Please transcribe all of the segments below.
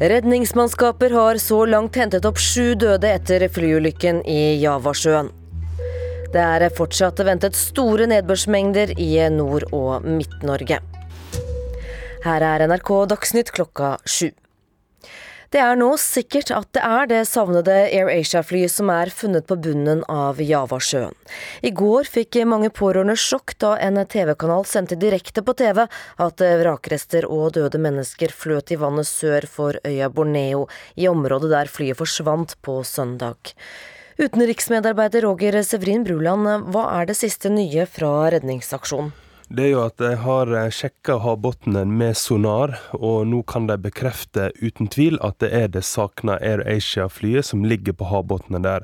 Redningsmannskaper har så langt hentet opp sju døde etter flyulykken i Javasjøen. Det er fortsatt ventet store nedbørsmengder i Nord- og Midt-Norge. Her er NRK Dagsnytt klokka sju. Det er nå sikkert at det er det savnede AirAsia-flyet som er funnet på bunnen av Javasjøen. I går fikk mange pårørende sjokk da en TV-kanal sendte direkte på TV at vrakrester og døde mennesker fløt i vannet sør for øya Borneo, i området der flyet forsvant på søndag. Utenriksmedarbeider Roger Severin Bruland, hva er det siste nye fra redningsaksjonen? Det er jo at de har eh, sjekka havbunnen med sonar, og nå kan de bekrefte uten tvil at det er det savna AirAsia-flyet som ligger på havbunnen der.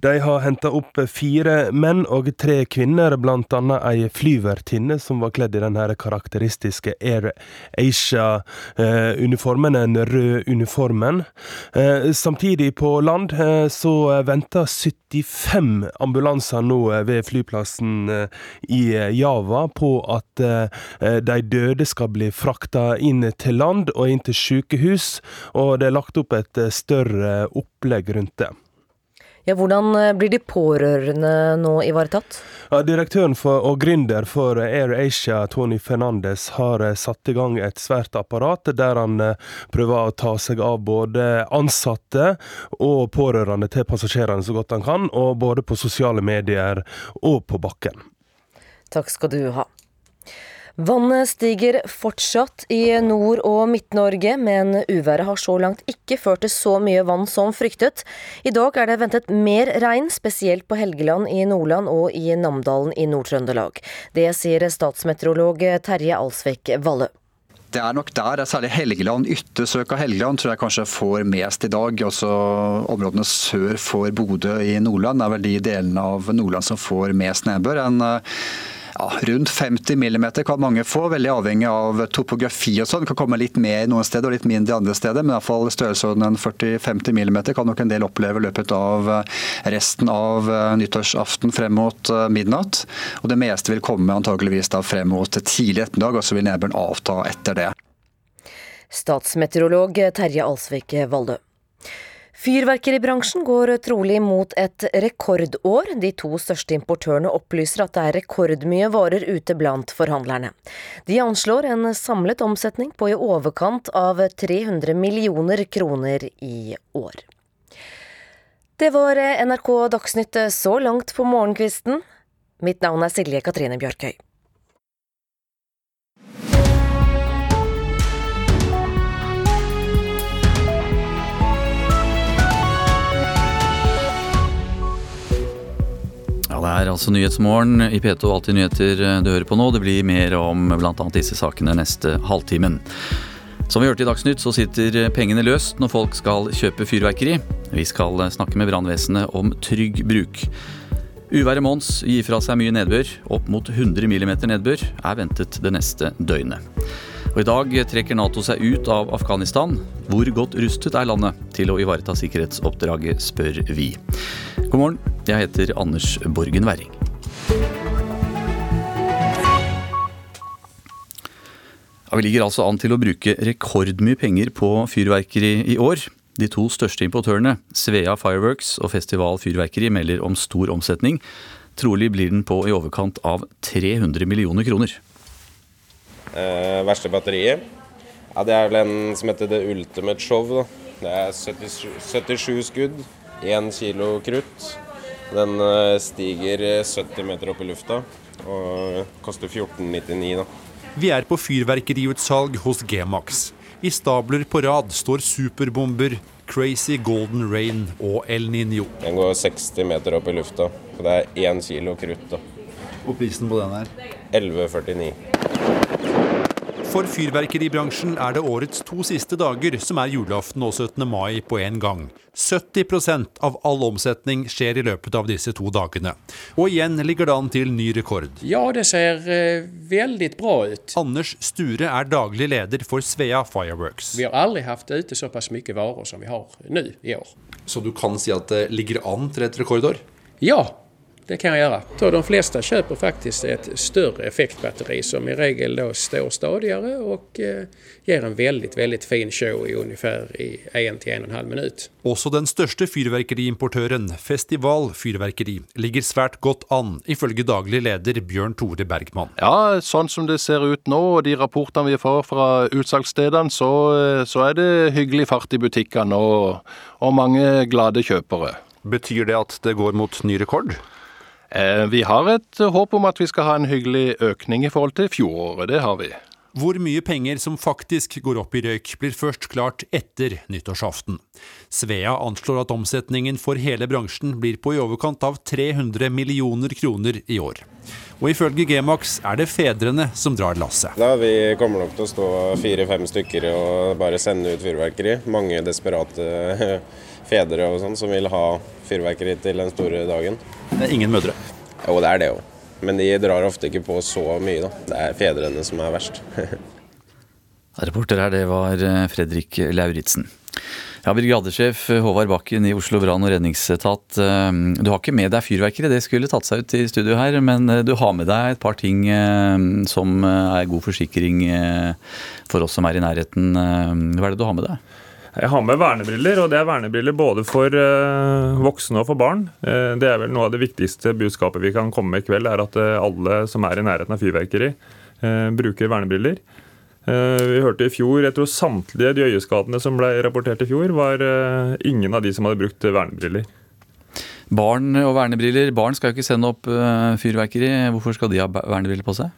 De har henta opp fire menn og tre kvinner, blant annet ei flyvertinne som var kledd i den karakteristiske AirAsia-uniformen, den røde uniformen. Eh, samtidig på land eh, så venter 75 ambulanser nå ved flyplassen i Java på at eh, de døde skal bli frakta inn til land og inn til sykehus, og det er lagt opp et eh, større opplegg rundt det. Ja, Hvordan eh, blir de pårørende nå ivaretatt? Ja, direktøren for, og gründer for AirAsia, Tony Fernandes, har satt i gang et svært apparat der han prøver å ta seg av både ansatte og pårørende til passasjerene så godt han kan, og både på sosiale medier og på bakken. Takk skal du ha. Vannet stiger fortsatt i Nord- og Midt-Norge, men uværet har så langt ikke ført til så mye vann som fryktet. I dag er det ventet mer regn, spesielt på Helgeland i Nordland og i Namdalen i Nord-Trøndelag. Det sier statsmeteorolog Terje Alsvik Valle. Det er nok der, særlig Helgeland, yttersøk av Helgeland tror jeg kanskje får mest i dag. Også områdene sør for Bodø i Nordland er vel de delene av Nordland som får mest nedbør. En ja, rundt 50 mm kan mange få, veldig avhengig av topografi og sånn. Kan komme litt mer noen steder og litt mindre andre steder, men i hvert fall størrelsesorden 40-50 mm kan nok en del oppleve i løpet av eh, resten av eh, nyttårsaften frem mot eh, midnatt. Og det meste vil komme antageligvis da frem mot tidlig ettermiddag, og så vil nedbøren avta etter det. Statsmeteorolog Terje Alsvik Valdø. Fyrverkeribransjen går trolig mot et rekordår. De to største importørene opplyser at det er rekordmye varer ute blant forhandlerne. De anslår en samlet omsetning på i overkant av 300 millioner kroner i år. Det var NRK Dagsnytt så langt på morgenkvisten. Mitt navn er Silje Katrine Bjørkøy. Det er altså Nyhetsmorgen i P2 Alltid nyheter eh, du hører på nå. Det blir mer om bl.a. disse sakene neste halvtimen. Som vi hørte i Dagsnytt, så sitter pengene løst når folk skal kjøpe fyrverkeri. Vi skal snakke med brannvesenet om trygg bruk. Uværet Mons gir fra seg mye nedbør. Opp mot 100 mm nedbør er ventet det neste døgnet. Og I dag trekker Nato seg ut av Afghanistan. Hvor godt rustet er landet til å ivareta sikkerhetsoppdraget, spør vi. God morgen, jeg heter Anders Borgen Werring. Ja, vi ligger altså an til å bruke rekordmye penger på fyrverkeri i år. De to største importørene, Svea Fireworks og Festival Fyrverkeri, melder om stor omsetning. Trolig blir den på i overkant av 300 millioner kroner. Eh, verste batteriet? Ja, det er vel en som heter The Ultimate Show. Da. Det er 77, 77 skudd, 1 kilo krutt. Den eh, stiger 70 meter opp i lufta og koster 14,99 da. Vi er på fyrverkeriutsalg hos G-Max. I stabler på rad står superbomber, Crazy Golden Rain og El Niño. Den går 60 meter opp i lufta. og Det er 1 kilo krutt. da. Og prisen på den er? 11,49. For fyrverkeribransjen er det årets to siste dager som er julaften og 17. mai på en gang. 70% av all omsetning skjer i løpet av disse to dagene. Og igjen ligger det an til ny rekord. Ja, det ser eh, veldig bra ut. Anders Sture er daglig leder for Svea Fireworks. Vi har aldri hatt ute såpass mye varer som vi har nå i år. Så du kan si at det ligger an til et rekordår? Ja, det kan jeg gjøre. Så de fleste kjøper faktisk et større effektbatteri, som i regel da står stadigere og eh, gir en veldig veldig fin show i ungefär 1-1,5 minutt. Også den største fyrverkeriimportøren, Festival Fyrverkeri, ligger svært godt an, ifølge daglig leder Bjørn Tore Bergman. Ja, sånn som det ser ut nå, og de rapportene vi får fra utsalgsstedene, så, så er det hyggelig fart i butikkene og, og mange glade kjøpere. Betyr det at det går mot ny rekord? Eh, vi har et håp om at vi skal ha en hyggelig økning i forhold til fjoråret. Det har vi. Hvor mye penger som faktisk går opp i røyk, blir først klart etter nyttårsaften. Svea anslår at omsetningen for hele bransjen blir på i overkant av 300 millioner kroner i år. Og ifølge G-Max er det fedrene som drar lasset. Vi kommer nok til å stå fire-fem stykker og bare sende ut fyrverkeri. Mange desperate fedre og sånn som vil ha fyrverkeri til den store dagen. Det er ingen mødre? Jo, det er det òg. Men de drar ofte ikke på så mye, da. Det er fedrene som er verst. Reporter her, det var eh, Fredrik Lauritzen. Ja, Brigadesjef Håvard Bakken i Oslo brann- og redningsetat. Eh, du har ikke med deg fyrverkeri, det skulle tatt seg ut i studio her. Men eh, du har med deg et par ting som er god forsikring for oss som er i nærheten. Hva er det du har med deg? Jeg har med vernebriller, og det er vernebriller både for uh, voksne og for barn. Uh, det er vel noe av det viktigste budskapet vi kan komme med i kveld, er at uh, alle som er i nærheten av fyrverkeri, bruker vernebriller. vi hørte i fjor, jeg tror samtlige de øyeskadene som ble rapportert i fjor, var ingen av de som hadde brukt vernebriller. Barn og vernebriller. Barn skal jo ikke sende opp fyrverkeri. Hvorfor skal de ha vernebriller på seg?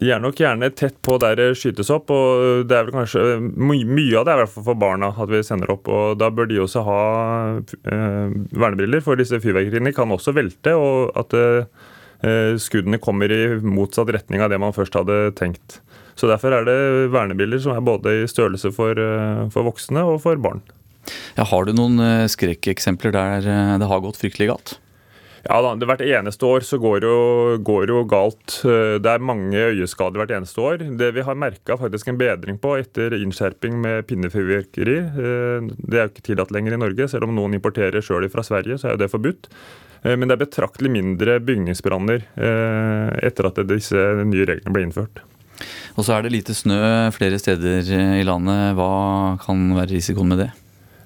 De er nok gjerne tett på der det skytes opp, og det er vel kanskje my mye av det er i hvert fall for barna at vi sender opp. og Da bør de også ha eh, vernebriller, for disse fyrverkeriene kan også velte. og at eh, skuddene kommer i motsatt retning av det man først hadde tenkt. Så Derfor er det vernebriller som er både i størrelse for, eh, for voksne og for barn. Ja, har du noen eh, skrekkeksempler der eh, det har gått fryktelig galt? Ja da, Hvert eneste år så går går jo galt. Det er mange øyeskader hvert eneste år. Det vi har merka faktisk en bedring på etter innskjerping med pinnefyrverkeri, eh, det er jo ikke tillatt lenger i Norge. Selv om noen importerer sjøl fra Sverige, så er jo det forbudt. Eh, men det er betraktelig mindre bygningsbranner eh, etter at disse nye reglene ble innført. Og så er det lite snø flere steder i landet. Hva kan være risikoen med det?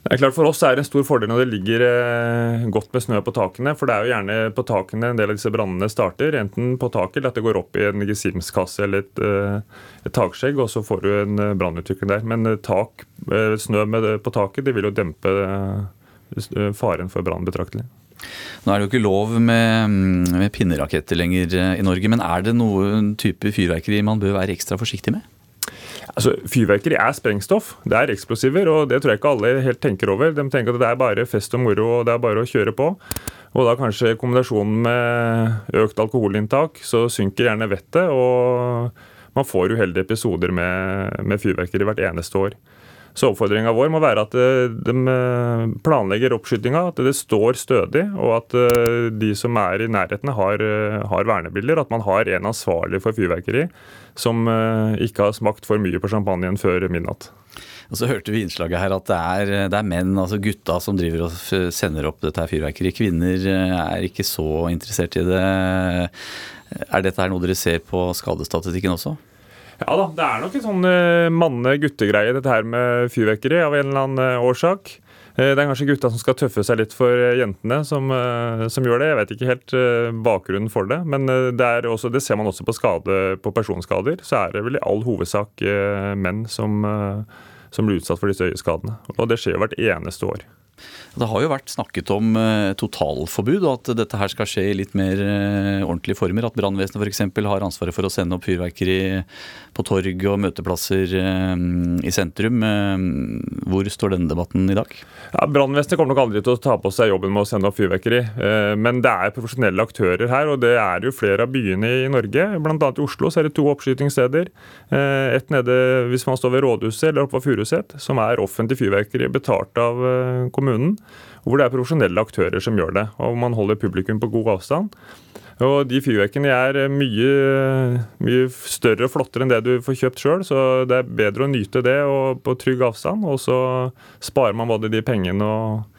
Det er klart For oss er det en stor fordel når det ligger eh, godt med snø på takene. For det er jo gjerne på takene en del av disse brannene starter. Enten på taket eller at det går opp i en gesimskasse eller et, eh, et takskjegg, og så får du en eh, brannutvikling der. Men tak, snø på taket det vil jo dempe faren for brann betraktelig. Nå er det jo ikke lov med, mm, med pinneraketter lenger i Norge, men er det noen type fyrverkeri man bør være ekstra forsiktig med? Altså, Fyrverkeri er sprengstoff. Det er eksplosiver, og det tror jeg ikke alle helt tenker over. De tenker at det er bare fest og moro, og det er bare å kjøre på. Og da kanskje kombinasjonen med økt alkoholinntak, så synker gjerne vettet, og man får uheldige episoder med, med fyrverkeri hvert eneste år. Så oppfordringa vår må være at eh, de eh, planlegger oppskytinga, at det står stødig, og at eh, de som er i nærheten har, har vernebilder. At man har en ansvarlig for fyrverkeri som ikke har smakt for mye på champagnen før midnatt. Og Så hørte vi innslaget her at det er, det er, menn, altså gutta, som driver og sender opp dette fyrverkeriet. Kvinner er ikke så interessert i det. Er dette her noe dere ser på skadestatistikken også? Ja da, det er nok en sånn uh, manne-guttegreie, dette her med fyrverkeri, av en eller annen uh, årsak. Uh, det er kanskje gutta som skal tøffe seg litt for jentene, som, som, gjør det. Jeg vet ikke helt bakgrunnen for det, men det, også, det, ser man også på, skade, på personskader. Så er det vel i all hovedsak menn som, som blir utsatt for disse øyeskadene. Og det skjer jo hvert eneste år. Det har jo vært snakket om eh, totalforbud, og at dette her skal skje i litt mer eh, ordentlige former. At brannvesenet f.eks. har ansvaret for å sende opp fyrverkeri på torg og møteplasser eh, i sentrum. Hvor står denne debatten i dag? Ja, Brannvesenet kommer nok aldri til å ta på seg jobben med å sende opp fyrverkeri. Men det er profesjonelle aktører her, og det er jo flere av byene i Norge. Annet i Oslo så er det to oppskytingssteder. Et nede hvis man står ved rådhuset eller oppe på Furuset, som er offentlig fyrverkeri betalt av kommunen hvor det er profesjonelle aktører som gjør det. Og man holder publikum på god avstand. Og de fyrverkene er mye, mye, større og flottere enn det du får kjøpt sjøl, så det er bedre å nyte det og på trygg avstand. Og så sparer man både de pengene og,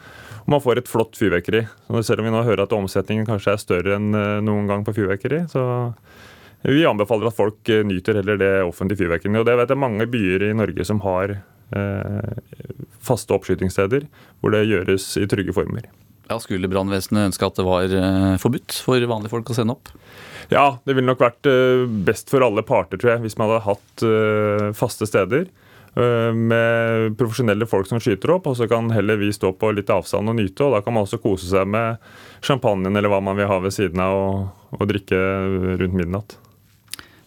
man får et flott fyrverkeri. Selv om vi nå hører at omsetningen kanskje er større enn noen gang på fyrverkeri, så vi anbefaler at folk nyter heller det offentlige fyrverkeriet. Og det vet jeg mange byer i Norge som har eh, faste oppskytingssteder hvor det gjøres i trygge former. Ja, Skulle brannvesenet ønske at det var eh, forbudt for vanlige folk å sende opp? Ja, det ville nok vært eh, best for alle parter, tror jeg, hvis man hadde hatt eh, faste steder med profesjonelle folk som skyter opp, og så kan heller vi stå på litt avstand og nyte. og Da kan man også kose seg med champagnen eller hva man vil ha ved siden av og, og drikke rundt midnatt.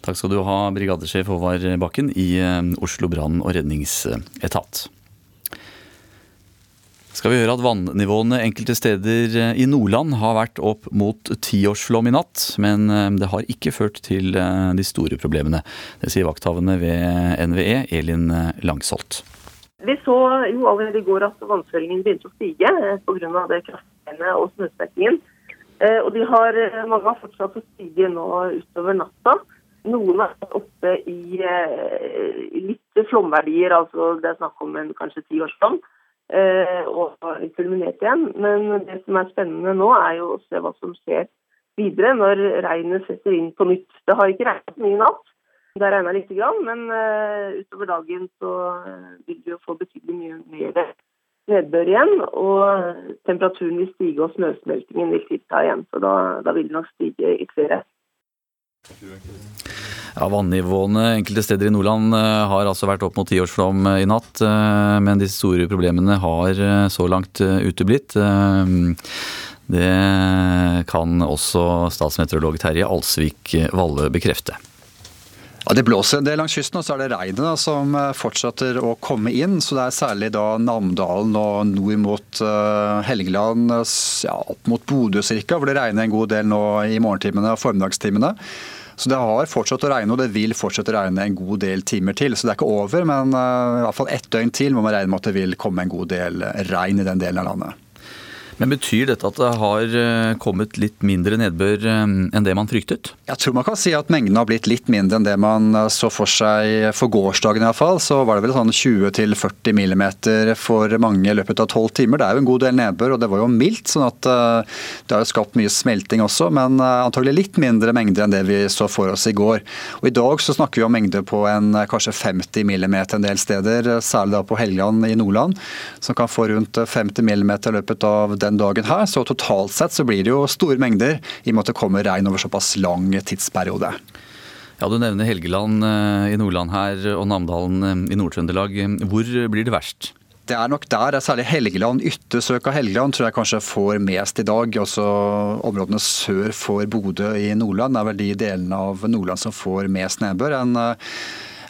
Takk skal du ha, brigadesjef Håvard Bakken i Oslo brann- og redningsetat skal vi høre at vannivåene enkelte steder eh, i Nordland har vært opp mot tiårsflom i natt, men eh, det har ikke ført til eh, de store problemene. Det sier vakthavende ved NVE, Elin Langsholt. Vi så jo allerede i går at vannføringen begynte å stige pga. det kraftregnet og snøsmeltingen. Og de har, mange har fortsatt å stige nå utover natta. Noen er oppe i, i litt flomverdier, altså det er snakk om en kanskje tiårsflom. Eh, og kulminert igjen. Men det som er spennende nå, er jo å se hva som skjer videre når regnet setter inn på nytt. Det har ikke regnet mye i natt. Det har regna lite grann, men uh, utover dagen så vil vi jo få betydelig mye mer nedbør igjen. Og temperaturen vil stige og snøsmeltingen vil tilta igjen. Så da, da vil det nok stige ytterligere. Ja, Vannivåene enkelte steder i Nordland eh, har altså vært opp mot tiårsflom eh, i natt. Eh, men de store problemene har så langt uteblitt. Det kan også statsmeteorolog Terje Alsvik Valle bekrefte. Ja, Det blåser en del langs kysten, og så er det regnet som fortsetter å komme inn. så Det er særlig da Namdalen og nord mot Helgeland, ja, opp mot Bodø ca., hvor det regner en god del nå i morgentimene og formiddagstimene. Så det har fortsatt å regne, og det vil fortsette å regne en god del timer til. Så det er ikke over, men uh, i hvert fall ett døgn til må man regne med at det vil komme en god del regn i den delen av landet. Men Betyr dette at det har eh, kommet litt mindre nedbør eh, enn det man fryktet? Jeg tror man kan si at mengden har blitt litt mindre enn det man eh, så for seg for gårsdagen. I fall. Så var det vel sånn 20-40 millimeter for mange i løpet av tolv timer. Det er jo en god del nedbør, og det var jo mildt, sånn at det har jo skapt mye smelting også. Men antagelig litt mindre mengde enn det vi så for oss i går. Og I dag så snakker vi om mengde på en kanskje 50 millimeter en del steder, særlig da på Helgeland i Nordland, som kan få rundt 50 millimeter i løpet av den den dagen her. Så totalt sett så blir det jo store mengder i og med at det kommer regn over såpass lang tidsperiode. Ja, Du nevner Helgeland eh, i Nordland her og Namdalen eh, i Nord-Trøndelag. Hvor blir det verst? Det er nok der, særlig Helgeland, yttersøk av Helgeland tror jeg kanskje får mest i dag. Også områdene sør for Bodø i Nordland er vel de delene av Nordland som får mest nedbør. En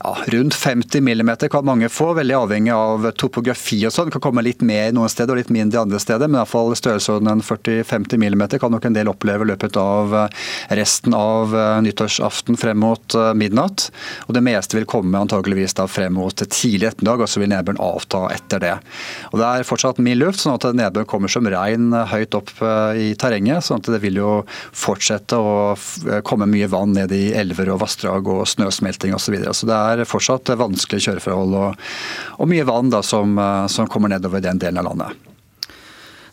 ja, rundt 50 millimeter kan mange få, veldig avhengig av topografi og sånn. Kan komme litt mer noen steder og litt mindre andre steder, men iallfall størrelsesorden 40-50 millimeter kan nok en del oppleve løpet av eh, resten av eh, nyttårsaften frem mot eh, midnatt. Og det meste vil komme antageligvis da frem mot tidlig ettermiddag, og så vil nedbøren avta etter det. Og Det er fortsatt mild luft, sånn at nedbøren kommer som regn høyt opp i terrenget. sånn at det vil jo fortsette å komme mye vann ned i elver og vassdrag og snøsmelting osv. Så, videre. så det er er fortsatt vanskelige kjøreforhold og, og mye vann da, som, eh, som kommer nedover den delen av landet.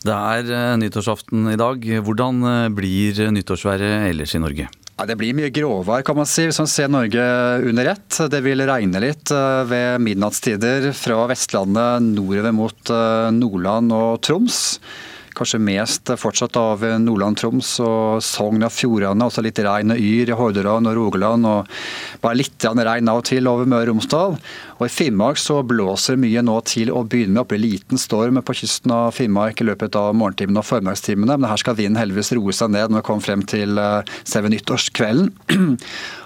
Det er eh, nyttårsaften i dag. Hvordan eh, blir nyttårsværet ellers i Norge? Ja, det blir mye gråvær, kan man si, hvis man ser Norge under ett. Det vil regne litt ved midnattstider fra Vestlandet nordover mot Nordland og Troms kanskje mest fortsatt av Nordland-Troms og Sogn og Fjordane. Også litt regn og yr i Hordaland og Rogaland, og bare litt regn av og til over Møre og Romsdal. Og I Finnmark så blåser det mye nå til å begynne med. Opp i liten storm på kysten av Finnmark i løpet av morgentimene og formiddagstimene. Men her skal vinden heldigvis roe seg ned når vi kommer frem til eh, selve nyttårskvelden.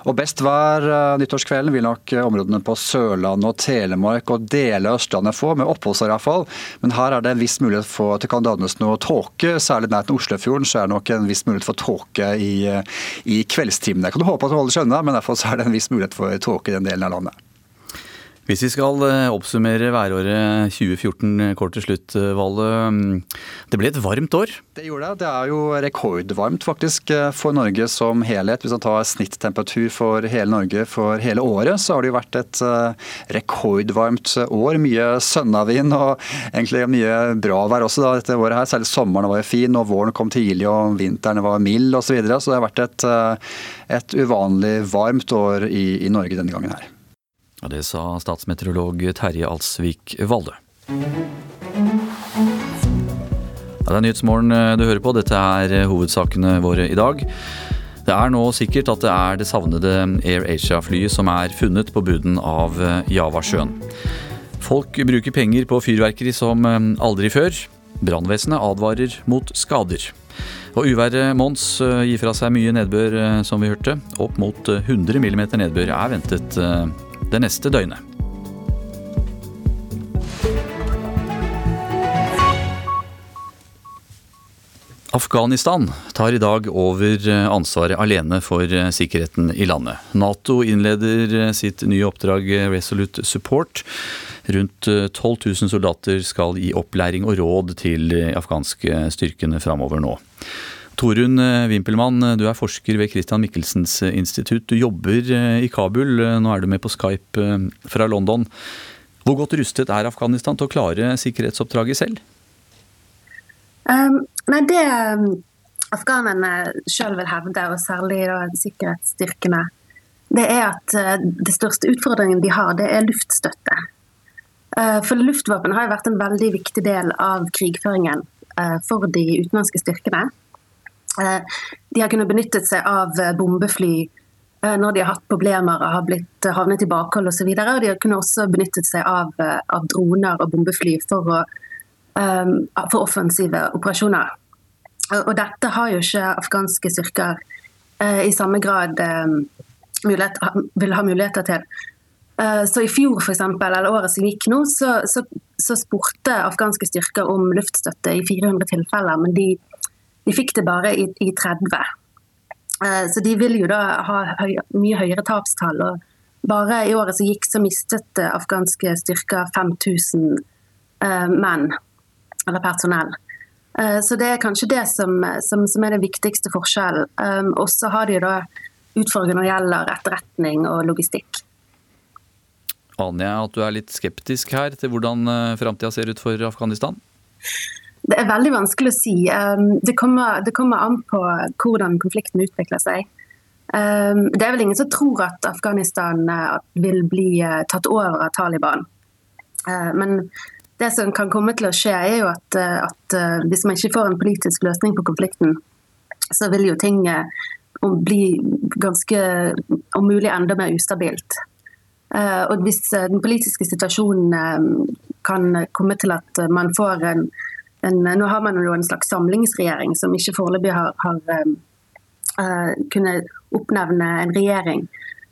Og Best vær uh, nyttårskvelden vil nok områdene på Sørlandet og Telemark og deler av Østlandet få, med oppholdsår iallfall. Men her er det en viss mulighet for at det kan dannes noe tåke. Særlig nær Oslofjorden så er det nok en viss mulighet for tåke i, i kveldstimene. Jeg kan håpe at det holder seg unna, men derfor er det en viss mulighet for tåke i den delen av landet. Hvis vi skal eh, oppsummere væråret 2014 eh, kort til slutt, eh, Valle. Mm, det ble et varmt år? Det gjorde det. Det er jo rekordvarmt faktisk for Norge som helhet. Hvis man tar snittemperatur for hele Norge for hele året, så har det jo vært et rekordvarmt år. Mye sønnavind og egentlig mye bra vær også da, dette året her. Særlig sommeren var jo fin, og våren kom tidlig og vinteren var mild osv. Så, videre. så det har vært et, et uvanlig varmt år i, i Norge denne gangen her. Ja, det sa statsmeteorolog Terje Alsvik Valdø. Ja, det er Nyhetsmorgen eh, du hører på. Dette er eh, hovedsakene våre i dag. Det er nå sikkert at det er det savnede Air Asia-flyet som er funnet på bunnen av eh, Javasjøen. Folk bruker penger på fyrverkeri som aldri før. Brannvesenet advarer mot skader. Og uværet Mons gir fra seg mye nedbør, som vi hørte. Opp mot 100 mm nedbør er ventet det neste døgnet. Afghanistan tar i dag over ansvaret alene for sikkerheten i landet. Nato innleder sitt nye oppdrag Resolute Support. Rundt 12 000 soldater skal gi opplæring og råd til afghanske styrkene framover nå. Torunn eh, Wimpelmann, eh, du er forsker ved Christian Michelsens eh, institutt. Du jobber i Kabul. Nå er du med på Skype fra London. Hvor godt rustet er Afghanistan til å klare sikkerhetsoppdraget selv? Um, nei, Det um, afghanerne sjøl vil hevde, og særlig da, sikkerhetsstyrkene, det er at det største utfordringen de har, det er luftstøtte. For luftvåpen har jo vært en veldig viktig del av krigføringen for de utenlandske styrkene. Eh, de har kunnet benyttet seg av eh, bombefly eh, når de har hatt problemer og har blitt havnet i bakhold osv. De har kunnet også benyttet seg av, av droner og bombefly for, å, for, offensive operasjoner. Og dette har jo ikke afghanske styrker i samme grad mulighet, vil ha muligheter til. Så I fjor, for eksempel, eller året som gikk nå, så, så, så spurte afghanske styrker om luftstøtte i 400 tilfeller. men de de fikk det bare i, i 30. Eh, så de vil jo da ha høy, mye høyere tapstall. og Bare i året som gikk, så mistet afghanske styrker 5000 eh, menn, eller personell. Eh, så det er kanskje det som, som, som er den viktigste forskjellen. Og så har de da utfordringer når det gjelder etterretning og logistikk. Aner jeg at du er litt skeptisk her til hvordan framtida ser ut for Afghanistan? Det er veldig vanskelig å si. Um, det kommer, det kommer an på hvordan konflikten utvikler seg. Um, det er vel ingen som tror at Afghanistan uh, vil bli uh, tatt over av Taliban. Uh, men det som kan komme til å skje, er jo at, at hvis man ikke får en politisk løsning på konflikten, så vil jo ting bli ganske om mulig enda mer ustabilt. Og hvis den politiske situasjonen kan komme til at man får en en, nå har man jo en slags samlingsregjering som ikke foreløpig har, har uh, kunnet oppnevne en regjering.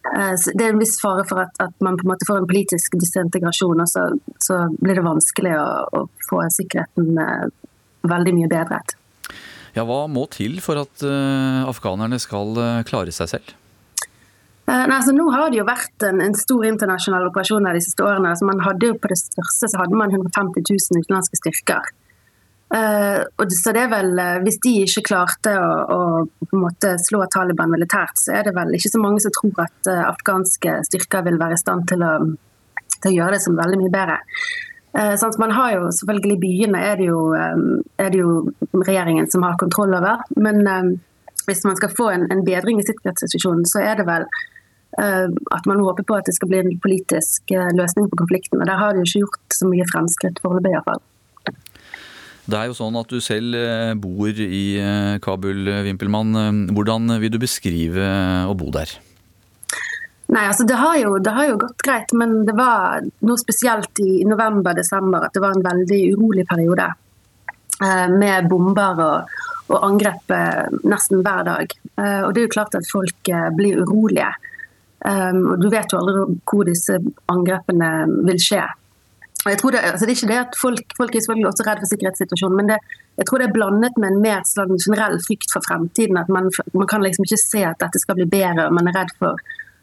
Uh, det er en viss fare for at, at, man på en måte får en politisk disintegrasjon, og så, så blir det vanskelig å, å få sikkerheten uh, veldig mye bedret. Ja, Hva må til for at afghanerne skal klare seg selv? Nei, altså nå har det jo vært en, en stor internasjonal operasjon de siste årene. Altså man hadde jo På det største så hadde man 150 000 utenlandske styrker. Uh, så det er vel, uh, Hvis de ikke klarte å, å på en måte slå Taliban militært, så er det vel ikke så mange som tror at uh, afghanske styrker vil være i stand til å, til å gjøre det som veldig mye bedre. Sånn man har jo selvfølgelig Byene er det, jo, er det jo regjeringen som har kontroll over. Men hvis man skal få en, en bedring i sikkerhetssituasjonen, så er det vel at man håper på at det skal bli en politisk løsning på konflikten. og Der har de ikke gjort så mye fremskritt foreløpig iallfall. Det er jo sånn at du selv eh, bor i eh, Kabul. Eh, hvordan vil du beskrive å bo der? Nei, altså det har, jo, det har jo gått greit, men det var noe spesielt i november-desember at det var en veldig urolig periode. Med bomber og, og angrep nesten hver dag. Og det er jo klart at folk blir urolige. Og du vet jo aldri hvor disse angrepene vil skje. Jeg tror det, altså det er ikke det at folk, folk er selvfølgelig også redd for sikkerhetssituasjonen, men det, jeg tror det er blandet med en mer sånn generell frykt for fremtiden. At man, man, kan liksom ikke se at dette skal bli bedre. og Man er redd for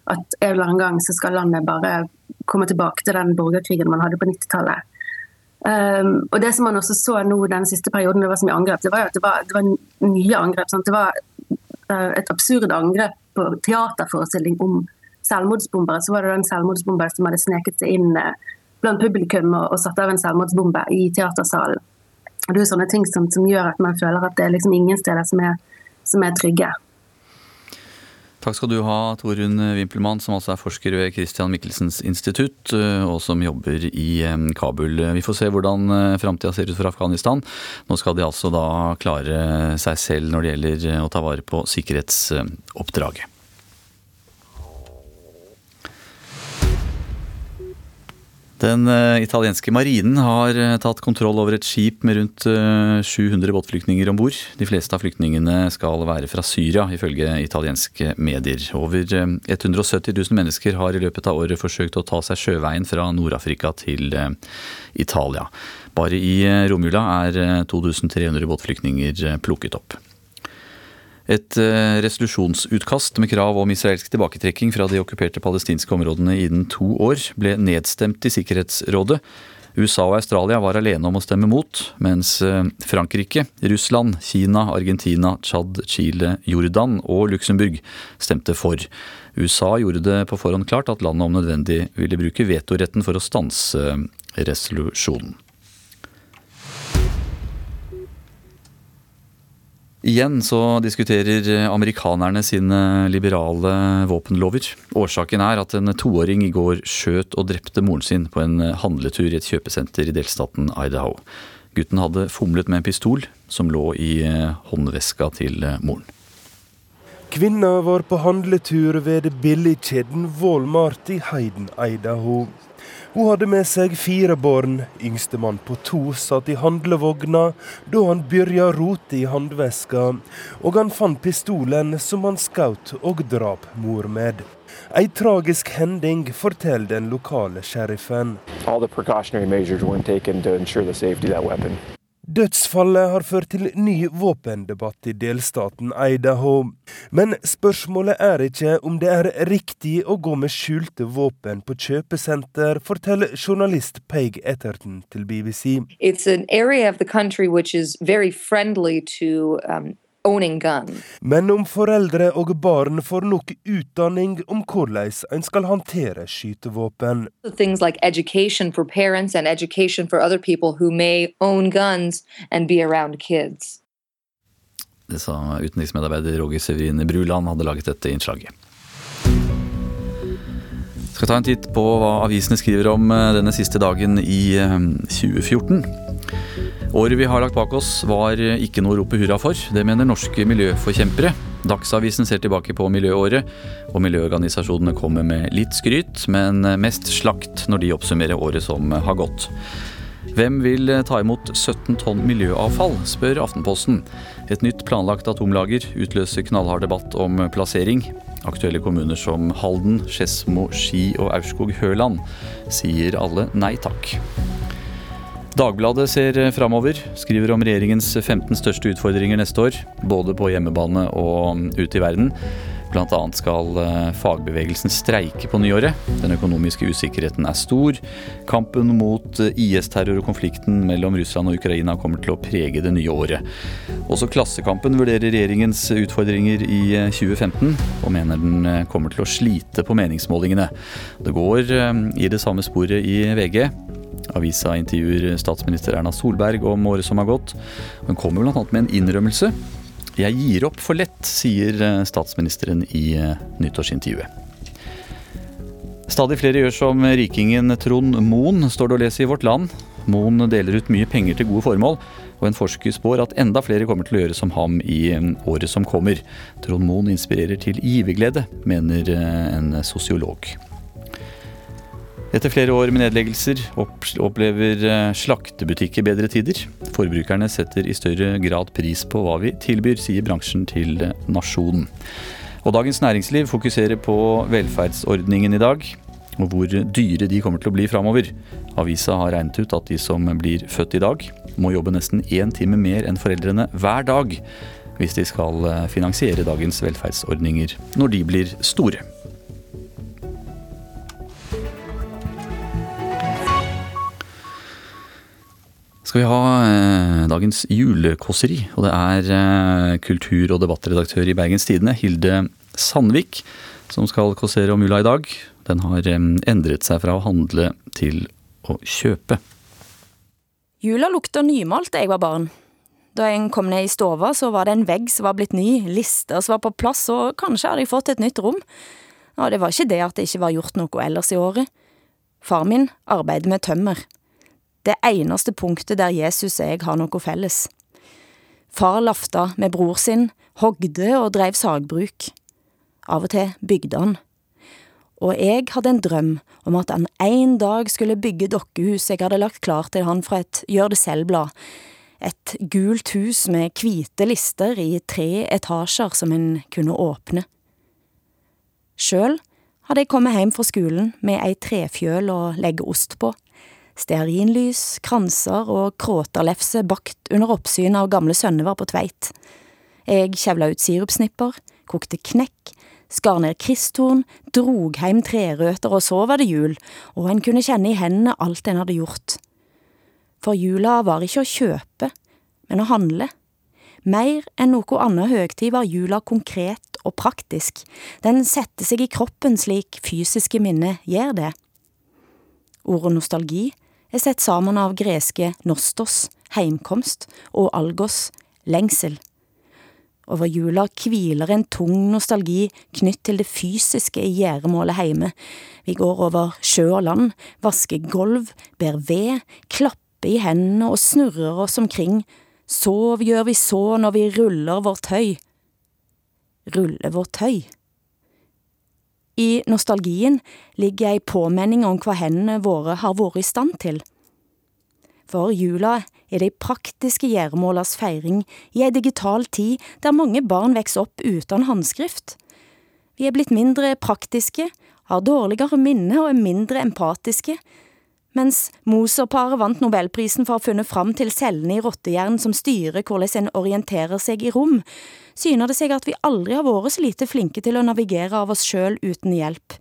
at en eller annen gang så skal landet bare komme tilbake til den borgerkrigen man hadde på 90-tallet. Um, og det som man også så nå den siste perioden, det var så mye angrep, det var jo at det var, det var nye angrep. Sant? Det var uh, et absurd angrep på teaterforestilling om selvmordsbombere. Så var det den selvmordsbomber som hadde sneket seg inn uh, blant publikum og, og satt av en selvmordsbombe i teatersalen. Det er sånne ting som, som, gjør at man føler at det er liksom ingen steder som er, som er trygge. Takk skal du ha, Torunn Wimpelmann, som altså er forsker ved Christian Michelsens institutt, eh, og som jobber i eh, Kabul. Vi får se hvordan eh, framtida ser ut for Afghanistan. Nå skal de altså da klare seg selv når det gjelder å ta vare på sikkerhetsoppdraget. Den uh, italienske marinen har uh, tatt kontroll over et skip med rundt uh, 700 båtflyktninger om bord. De fleste av flyktningene skal være fra Syria, ifølge italienske medier. Over 170 000 mennesker har i løpet av året forsøkt å ta seg sjøveien fra Nord-Afrika til Italia. Bare i romjula er 2300 båtflyktninger plukket opp. Et eh, resolusjonsutkast med krav om israelsk tilbaketrekking fra de okkuperte palestinske områdene innen to år ble nedstemt i Sikkerhetsrådet. USA og Australia var alene om å stemme mot, mens eh, Frankrike, Russland, Kina, Argentina, Tsjad, Chile, Jordan og Luxembourg stemte for. USA gjorde det på forhånd klart at landet om nødvendig ville bruke vetoretten for å stanse eh, resolusjonen. Igjen så diskuterer amerikanerne sine liberale våpenlover. Årsaken er at en toåring i går skjøt og drepte moren sin på en handletur i et kjøpesenter i delstaten Idaho. Gutten hadde fomlet med en pistol som lå i håndveska til moren. Kvinna var på handletur ved billigkjeden Walmart i Heiden, Idaho. Hun hadde med seg fire barn. Yngstemann på to satt i handlevogna da han begynte rote i handveska, og han fant pistolen som han skjøt og drap mor med. Ei tragisk hending, forteller den lokale sheriffen. All the precautionary measures weren't taken to ensure the safety of that. Dødsfallet har ført til ny våpendebatt i delstaten Idaho. Men spørsmålet er ikke om det er riktig å gå med skjulte våpen på kjøpesenter, forteller journalist Peg Etterton til BBC. It's an area of the country which is very friendly to um, men om foreldre og barn får nok utdanning om hvordan en skal håndtere skytevåpen. Things like education for parents and education for other people who may own guns and be around kids. Det sa utenriksmedarbeider Roger Severin Bruland hadde laget dette innslaget. Skal ta en titt på hva avisene skriver om eh, denne siste dagen i 2014. Året vi har lagt bak oss var ikke noe å rope hurra for. Det mener norske miljøforkjempere. Dagsavisen ser tilbake på miljøåret, og miljøorganisasjonene kommer med litt skryt, men mest slakt når de oppsummerer året som har gått. Hvem vil ta imot 17 tonn miljøavfall, spør Aftenposten. Et nytt planlagt atomlager utløser knallhard debatt om plassering. Aktuelle kommuner som Halden, Skedsmo, Ski og Aurskog-Høland sier alle nei takk. Dagbladet ser framover, skriver om regjeringens 15 største utfordringer neste år. Både på hjemmebane og ute i verden. Bl.a. skal eh, fagbevegelsen streike på nyåret. Den økonomiske usikkerheten er stor. Kampen mot eh, IS-terror og konflikten mellom Russland og Ukraina kommer til å prege det nye året. Også Klassekampen vurderer regjeringens utfordringer i 2015, eh, og mener den kommer til å slite på meningsmålingene. Det går i det samme sporet i VG. Avisa intervjuer statsminister Erna Solberg om året som har gått. Hun kommer bl.a. med en innrømmelse. Jeg gir opp for lett, sier eh, statsministeren i eh, nyttårsintervjuet. Stadig flere gjør som rikingen Trond Moen, står det å lese i Vårt Land. Moen deler ut mye penger til gode formål, og en forsker spår at enda flere kommer til å gjøre som ham i eh, året som kommer. Trond Moen inspirerer til giverglede, mener en sosiolog. Etter flere år med nedleggelser opplever eh, slaktebutikker bedre tider. Forbrukerne setter i større grad pris på hva vi tilbyr, sier bransjen til eh, Nasjonen. Og Dagens Næringsliv fokuserer på velferdsordningen i dag, og hvor dyre de kommer til å bli framover. Avisa har regnet ut at de som blir født i dag, må jobbe nesten én time mer enn foreldrene hver dag hvis de skal eh, finansiere dagens velferdsordninger når de blir store. Skal vi ha eh, dagens julekåseri. Og det er eh, kultur- og debattredaktør i Bergens Tidende, Hilde Sandvik, som skal kåsere om jula i dag. Den har eh, endret seg fra å handle til å kjøpe. Jula lukta nymalt da jeg var barn. Da jeg kom ned i stova, så var det en vegg som var blitt ny, lister som var på plass, og kanskje hadde jeg fått et nytt rom. Og det var ikke det at det ikke var gjort noe ellers i året. Far min arbeider med tømmer. Det eneste punktet der Jesus og jeg har noe felles. Far lafta med bror sin, hogde og dreiv sagbruk. Av og til bygde han. Og jeg hadde en drøm om at han en dag skulle bygge dokkehus jeg hadde lagt klart til han fra et gjør det selv-blad. Et gult hus med hvite lister i tre etasjer som en kunne åpne. Sjøl hadde jeg kommet hjem fra skolen med ei trefjøl å legge ost på, stearinlys, kranser og kråterlefse bakt under oppsyn av gamle Sønnevar på Tveit. Jeg kjevla ut sirupsnipper, kokte knekk, skar ned kristtorn, drog heim trerøter, og så var det jul, og en kunne kjenne i hendene alt en hadde gjort. For jula var ikke å kjøpe, men å handle. Mer enn noe annet høgtid var jula konkret og praktisk, den setter seg i kroppen slik fysiske minner gjør det. Ordet nostalgi er sett sammen av greske nostos, heimkomst, og algos, lengsel. Over jula hviler en tung nostalgi knytt til det fysiske i gjæremålet heime. Vi går over sjø og land, vasker gulv, ber ved, klapper i hendene og snurrer oss omkring. Sov gjør vi så når vi ruller vårt tøy. Rulle vårt tøy. I nostalgien ligger ei påmenning om hva hendene våre har vært i stand til. For jula er de praktiske gjøremålas feiring i ei digital tid der mange barn vokser opp uten håndskrift. Vi er blitt mindre praktiske, har dårligere minne og er mindre empatiske, mens Moser-paret vant nobelprisen for å ha funnet fram til cellene i rottehjernen som styrer hvordan en orienterer seg i rom, syner det seg at vi aldri har vært så lite flinke til å navigere av oss sjøl uten hjelp.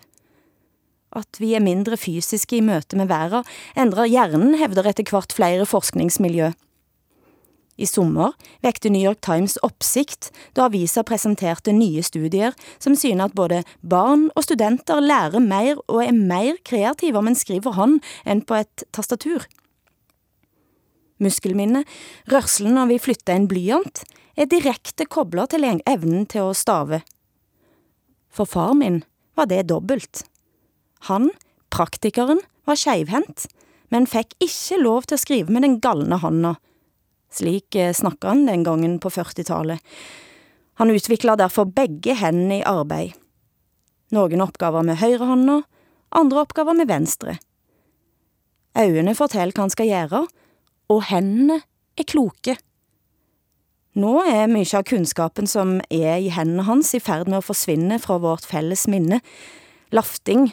At vi er mindre fysiske i møte med verden, endrer hjernen, hevder etter hvert flere forskningsmiljø. I sommer vekte New York Times oppsikt da avisa presenterte nye studier som syner at både barn og studenter lærer mer og er mer kreative om en skriver hånd enn på et tastatur. Muskelminne, rørselen når vi flytter en blyant, er direkte kobla til evnen til å stave. For far min var det dobbelt. Han, praktikeren, var skeivhendt, men fikk ikke lov til å skrive med den galne hånda. Slik eh, snakka han den gangen på 40-tallet. Han utvikla derfor begge hendene i arbeid. Noen oppgaver med høyrehånda, andre oppgaver med venstre. Øynene forteller hva han skal gjøre, og hendene er kloke. Nå er mye av kunnskapen som er i hendene hans i ferd med å forsvinne fra vårt felles minne. Lafting,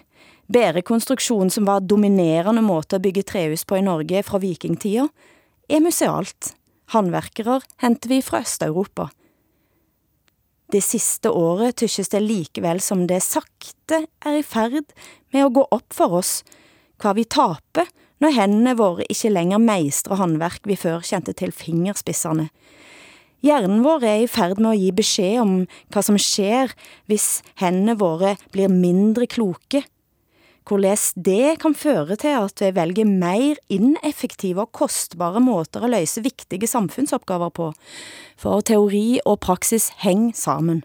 bærekonstruksjon som var dominerende måte å bygge trehus på i Norge fra vikingtida, er musealt. Håndverkere henter vi fra Øst-Europa. Det siste året tykkes det likevel som det sakte er i ferd med å gå opp for oss hva vi taper når hendene våre ikke lenger meistrer håndverk vi før kjente til fingerspissene. Hjernen vår er i ferd med å gi beskjed om hva som skjer hvis hendene våre blir mindre kloke, hvordan det kan føre til at vi velger mer ineffektive og kostbare måter å løse viktige samfunnsoppgaver på, for teori og praksis henger sammen.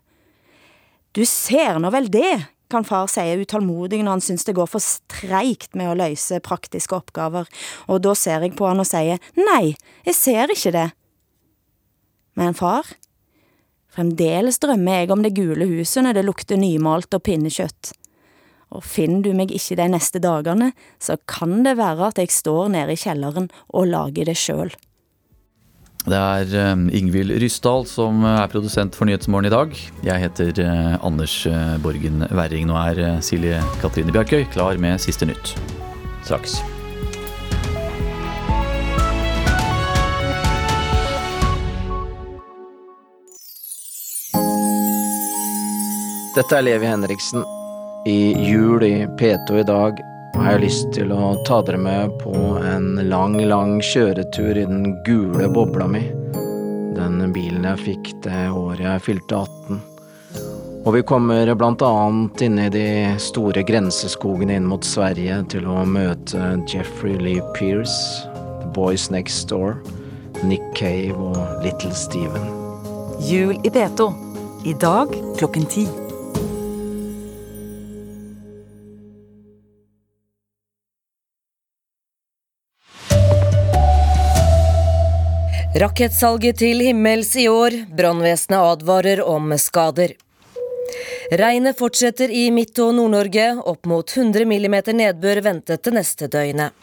Du ser nå vel det, kan far si utålmodig når han synes det går for streikt med å løse praktiske oppgaver, og da ser jeg på han og sier nei, jeg ser ikke det. Men far, fremdeles drømmer jeg om det gule huset når det lukter nymalt og pinnekjøtt og finner du meg ikke de neste dagene, så kan det være at jeg står nede i kjelleren og lager det sjøl. Det er uh, Ingvild Ryssdal som er produsent for Nyhetsmorgen i dag. Jeg heter uh, Anders Borgen Werring. Nå er Silje Katrine Bjarkøy klar med siste nytt. Straks. Dette er Levi Henriksen. I Jul i P2 i dag har jeg lyst til å ta dere med på en lang, lang kjøretur i den gule bobla mi. Den bilen jeg fikk det året jeg fylte 18. Og vi kommer blant annet inn i de store grenseskogene inn mot Sverige til å møte Jeffrey Lee Pierce, The Boys Next Door, Nick Cave og Little Steven. Jul i P2. I dag klokken ti. Rakettsalget til himmels i år. Brannvesenet advarer om skader. Regnet fortsetter i Midt- og Nord-Norge. Opp mot 100 millimeter nedbør ventet det neste døgnet.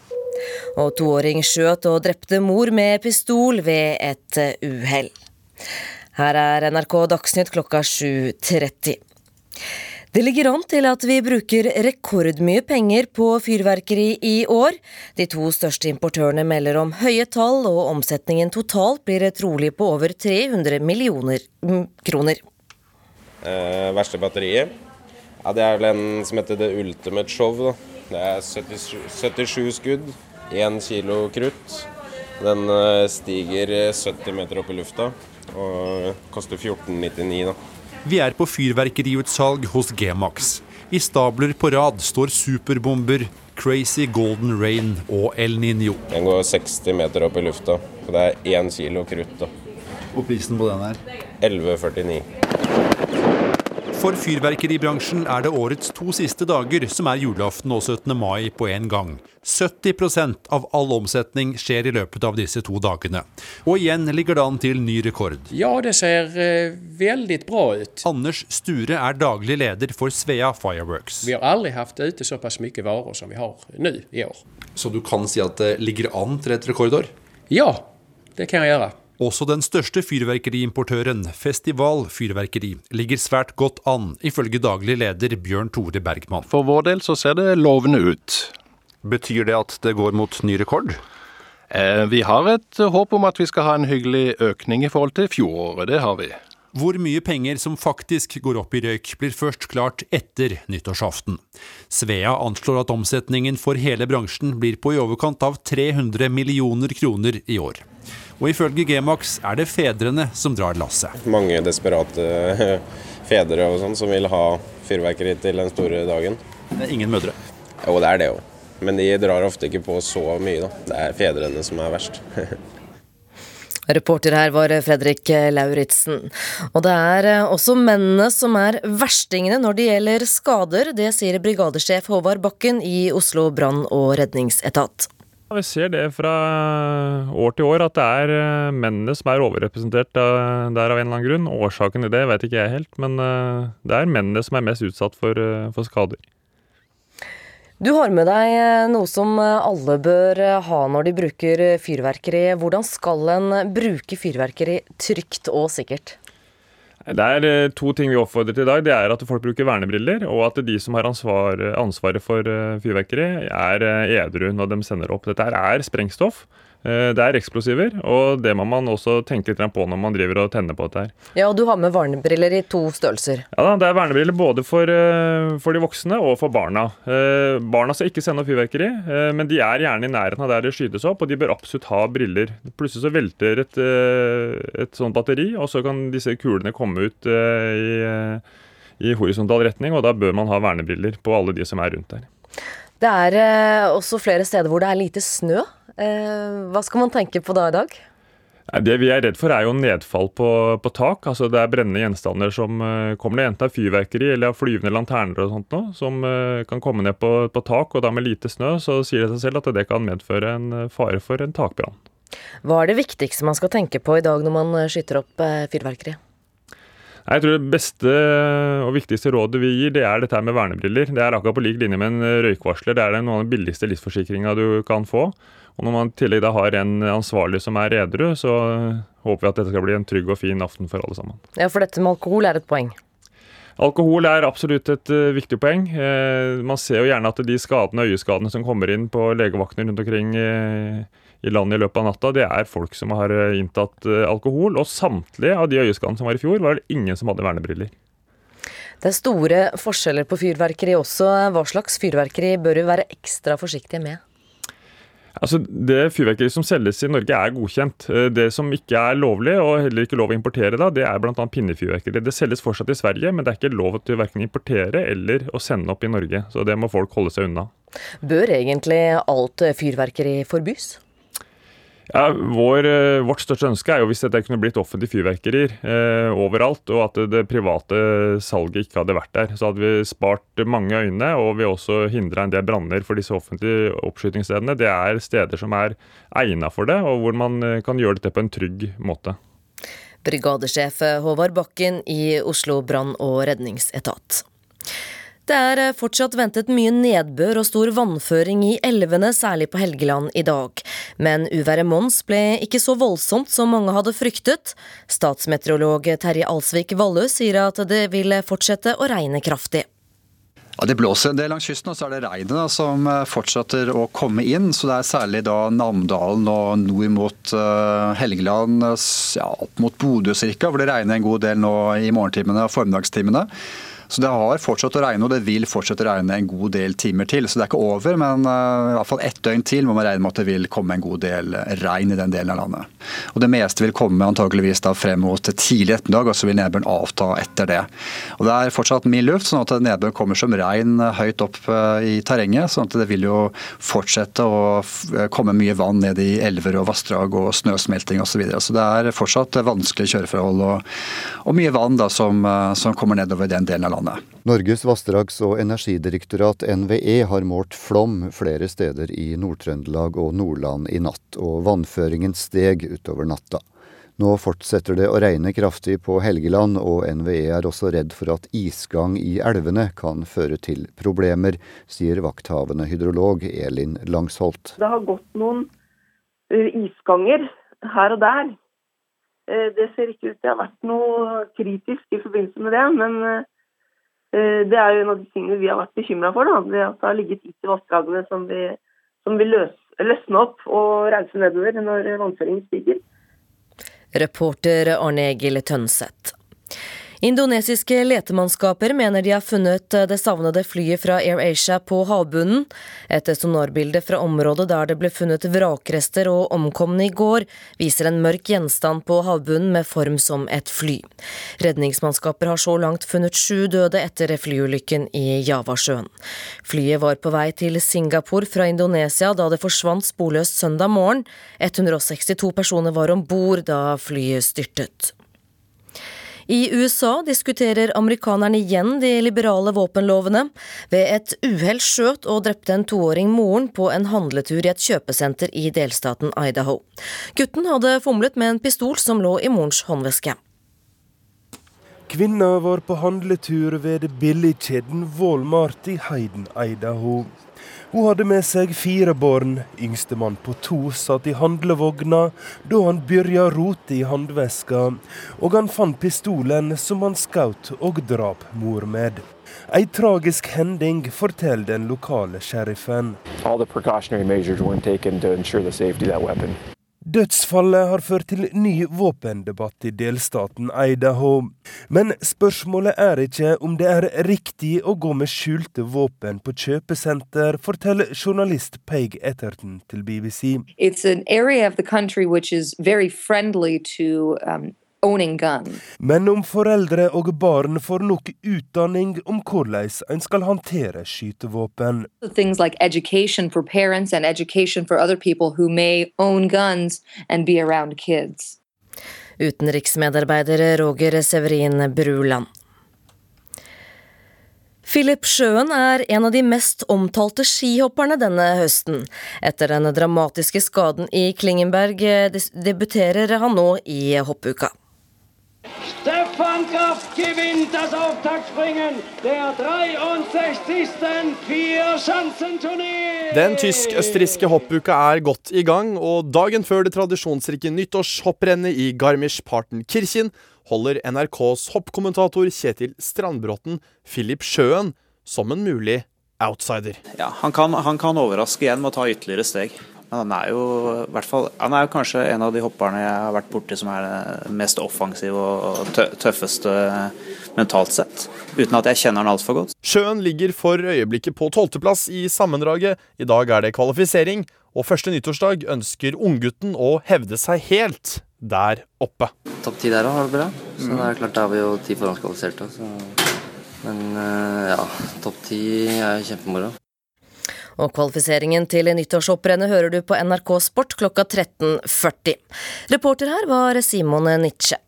Og toåring skjøt og drepte mor med pistol ved et uhell. Her er NRK Dagsnytt klokka 7.30. Det ligger an til at vi bruker rekordmye penger på fyrverkeri i år. De to største importørene melder om høye tall, og omsetningen totalt blir trolig på over 300 millioner kroner. Eh, verste batteriet? Ja, det er vel en som heter The Ultimate Show. Da. Det er 77, 77 skudd, 1 kilo krutt. Den eh, stiger 70 meter opp i lufta og koster 14,99 da. Vi er på fyrverkeriutsalg hos G-Max. I stabler på rad står superbomber, Crazy Golden Rain og El Niño. Den går 60 meter opp i lufta, og det er én kilo krutt. da. Og prisen på den her? 11,49. For fyrverkeribransjen er det årets to siste dager som er julaften og 17. mai på en gang. 70% av all omsetning skjer i løpet av disse to dagene. Og igjen ligger det an til ny rekord. Ja, det ser eh, veldig bra ut. Anders Sture er daglig leder for Svea Fireworks. Vi har aldri hatt ute såpass mye varer som vi har nå i år. Så du kan si at det ligger an til et rekordår? Ja, det kan jeg gjøre. Også den største fyrverkeriimportøren, Festival Fyrverkeri, ligger svært godt an, ifølge daglig leder Bjørn Tore Bergman. For vår del så ser det lovende ut. Betyr det at det går mot ny rekord? Eh, vi har et håp om at vi skal ha en hyggelig økning i forhold til fjoråret. Det har vi. Hvor mye penger som faktisk går opp i røyk, blir først klart etter nyttårsaften. Svea anslår at omsetningen for hele bransjen blir på i overkant av 300 millioner kroner i år. Og ifølge G-Max er det fedrene som drar lasset. Mange desperate fedre og sånn som vil ha fyrverkeri til den store dagen. Det er ingen mødre? Jo, det er det jo. Men de drar ofte ikke på så mye, da. Det er fedrene som er verst. Reporter her var Fredrik Lauritzen. Og det er også mennene som er verstingene når det gjelder skader. Det sier brigadesjef Håvard Bakken i Oslo brann- og redningsetat. Vi ser det fra år til år, at det er eh, mennene som er overrepresentert der av en eller annen grunn. Årsaken til det vet ikke jeg helt, men eh, det er mennene som er mest utsatt for, eh, for skader. Du har med deg noe som alle bør ha når de bruker fyrverkeri. Hvordan skal en bruke fyrverkeri trygt og sikkert? Det er to ting vi oppfordrer til i dag. Det er at folk bruker vernebriller, og at de som har ansvar, ansvaret for fyrverkeri, er edru når de sender opp. Dette er sprengstoff. Det er eksplosiver, og det må man også tenke litt på når man driver og tenner på dette her. Ja, og du har med vernebriller i to størrelser. Ja da, det er vernebriller både for, for de voksne og for barna. Barna skal ikke sende opp fyrverkeri, men de er gjerne i nærheten av der det skytes opp, og de bør absolutt ha briller. Plutselig så velter et, et sånt batteri, og så kan disse kulene komme ut i, i horisontal retning, og da bør man ha vernebriller på alle de som er rundt der. Det er også flere steder hvor det er lite snø. Hva skal man tenke på da i dag? Det vi er redd for er jo nedfall på, på tak. altså Det er brennende gjenstander som kommer ned, enten av fyrverkeri eller av flyvende lanterner og sånt noe, som kan komme ned på, på, tak. og Da med lite snø så sier det seg selv at det kan medføre en fare for en takbrann. Hva er det viktigste man skal tenke på i dag når man skyter opp fyrverkeri? Jeg tror Det beste og viktigste rådet vi gir, det er dette med vernebriller. Det er akkurat på lik linje med en røykvarsler. Det er noen av den billigste livsforsikringa du kan få. Og Når man i tillegg da har en ansvarlig som er edru, så håper vi at dette skal bli en trygg og fin aften for alle sammen. Ja, For dette med alkohol er et poeng? Alkohol er absolutt et uh, viktig poeng. Uh, man ser jo gjerne at de skadene, øyeskadene som kommer inn på legevaktene rundt omkring uh, i landet i løpet av natta, det er folk som har inntatt alkohol. Og samtlige av de øyeskadene som var i fjor, var det ingen som hadde vernebriller. Det er store forskjeller på fyrverkeri også. Hva slags fyrverkeri bør vi være ekstra forsiktige med? Altså, Det fyrverkeri som selges i Norge er godkjent. Eh, det som ikke er lovlig, og heller ikke lov å importere, da, det er bl.a. pinnefyrverkeri. Det selges fortsatt i Sverige, men det er ikke lov til verken importere eller å sende opp i Norge. Så det må folk holde seg unna. Bør egentlig alt fyrverkeri forbys? Ja, vår, eh, vårt største ønske er jo hvis dette kunne blitt offentlige fyrverkerier eh, overalt, og at det private salget ikke hadde vært der. Så hadde vi spart mange øyne, og vi også hindra en del branner. For disse offentlige oppskytingsstedene det er steder som er egna for det, og hvor man eh, kan gjøre dette på en trygg måte. Brigadesjef Håvard Bakken i Oslo brann- og redningsetat. Det er eh, fortsatt ventet mye nedbør og stor vannføring i elvene, særlig på Helgeland i dag. Men uværet Mons ble ikke så voldsomt som mange hadde fryktet. Statsmeteorolog Terje Alsvik Vallø sier at det vil fortsette å regne kraftig. Ja, Det blåser en del langs kysten, og så er det regnet som eh, fortsetter å komme inn. Så det er særlig da Namdalen og nord mot uh, Helgeland, ja, opp mot Bodø ca., hvor det regner en god del nå i morgentimene og formiddagstimene. Så det har fortsatt å regne, og det vil fortsette å regne en god del timer til. Så det er ikke over, men uh, i hvert fall ett døgn til må man regne med at det vil komme en god del regn i den delen av landet. Og Det meste vil komme antageligvis da frem mot tidlig ettermiddag, og så vil nedbøren avta etter det. Og Det er fortsatt mild luft, sånn at nedbøren kommer som regn høyt opp uh, i terrenget. sånn at det vil jo fortsette å komme mye vann ned i elver og vassdrag og snøsmelting osv. Så, videre. så det er fortsatt vanskelige kjøreforhold og, og mye vann da som, som kommer nedover den delen av landet landet. Norges vassdrags- og energidirektorat, NVE, har målt flom flere steder i Nord-Trøndelag og Nordland i natt, og vannføringen steg utover natta. Nå fortsetter det å regne kraftig på Helgeland, og NVE er også redd for at isgang i elvene kan føre til problemer, sier vakthavende hydrolog Elin Langsholt. Det har gått noen isganger her og der. Det ser ikke ut til å ha vært noe kritisk i forbindelse med det, men Eh, det er jo en av de tingene vi har vært bekymra for. Da. Det at det har ligget is i vassdragene som, som vil løs, løsne opp og reise nedover når vannføringen stiger. Reporter Arne Egil Tønseth. Indonesiske letemannskaper mener de har funnet det savnede flyet fra AirAsia på havbunnen. Et sonarbilde fra området der det ble funnet vrakrester og omkomne i går, viser en mørk gjenstand på havbunnen med form som et fly. Redningsmannskaper har så langt funnet sju døde etter flyulykken i Javasjøen. Flyet var på vei til Singapore fra Indonesia da det forsvant sporløst søndag morgen. 162 personer var om bord da flyet styrtet. I USA diskuterer amerikanerne igjen de liberale våpenlovene. Ved et uhell skjøt og drepte en toåring moren på en handletur i et kjøpesenter i delstaten Idaho. Gutten hadde fomlet med en pistol som lå i morens håndveske. Kvinna var på handletur ved billigkjeden Walmart i Heiden, Idaho. Hun hadde med seg fire barn. Yngstemann på to satt i handlevogna da han begynte rote i håndveska, og han fant pistolen som han skjøt og drap mor med. Ei tragisk hending, forteller den lokale sheriffen. All the precautionary measures weren't taken to ensure the safety of that. Dødsfallet har ført til ny våpendebatt i delstaten Idaho. Men spørsmålet er ikke om det er riktig å gå med skjulte våpen på kjøpesenter, forteller journalist Peg Etterton til BBC. It's an area of the country which is very friendly to um, men om foreldre og barn får nok utdanning om hvordan en skal håndtere skytevåpen. Things like education for parents and education for other people who may own guns and be around kids. Utenriksmedarbeider Roger Severin Bruland. Philip Sjøen er en av de mest omtalte skihopperne denne høsten. Etter den dramatiske skaden i Klingenberg debuterer han nå i hoppuka. Stefan Kraft gewinnt das Auftaktspringen der 63. Vierschanzenturnier. Den tysk-østerrikske hoppuka er godt i gang, og dagen før det tradisjonsrike nyttårshopprennet i Garmisch-Partenkirchen holder NRKs hoppkommentator Kjetil Strandbråten Philip Sjøen som en mulig outsider. Ja, han kan, han kan overraske igjen med å ta ytterligere steg. Men han er jo hvert fall, han er jo kanskje en av de hopperne jeg har vært borti som er mest offensiv og tøffeste mentalt sett. uten at jeg kjenner han altfor godt. Sjøen ligger for øyeblikket på tolvteplass i sammendraget. I dag er det kvalifisering, og første nyttårsdag ønsker unggutten å hevde seg helt der oppe. Topp ti der òg har det bra. Så det er klart da har vi jo ti forhåndskvalifiserte. Men eh, ja, topp ti er kjempemoro. Og kvalifiseringen til nyttårshopprennet hører du på NRK Sport klokka 13.40. Reporter her var Simon Nitsche.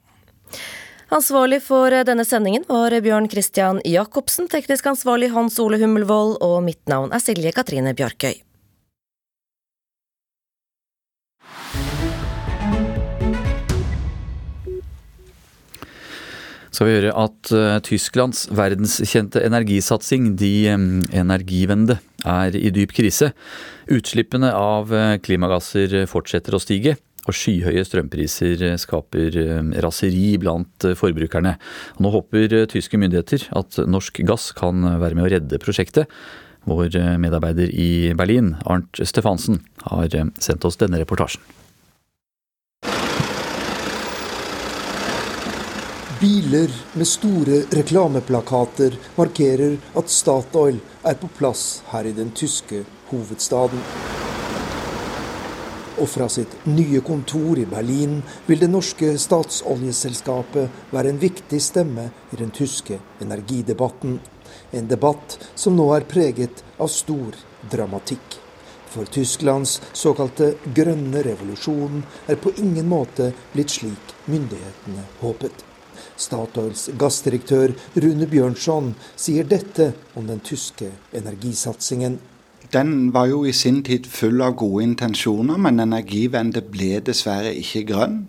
Ansvarlig for denne sendingen var Bjørn Christian Jacobsen, teknisk ansvarlig Hans Ole Hummelvold, og mitt navn er Silje Katrine Bjarkøy. Skal vi høre at uh, Tysklands verdenskjente energisatsing, de energivende, Energiewende, er i dyp krise. Utslippene av uh, klimagasser fortsetter å stige. Og skyhøye strømpriser skaper raseri blant forbrukerne. Nå håper tyske myndigheter at norsk gass kan være med å redde prosjektet. Vår medarbeider i Berlin, Arnt Stefansen, har sendt oss denne reportasjen. Biler med store reklameplakater markerer at Statoil er på plass her i den tyske hovedstaden. Og fra sitt nye kontor i Berlin vil det norske statsoljeselskapet være en viktig stemme i den tyske energidebatten. En debatt som nå er preget av stor dramatikk. For Tysklands såkalte grønne revolusjon er på ingen måte blitt slik myndighetene håpet. Statoils gassdirektør Rune Bjørnson sier dette om den tyske energisatsingen. Den var jo i sin tid full av gode intensjoner, men Energivende ble dessverre ikke grønn.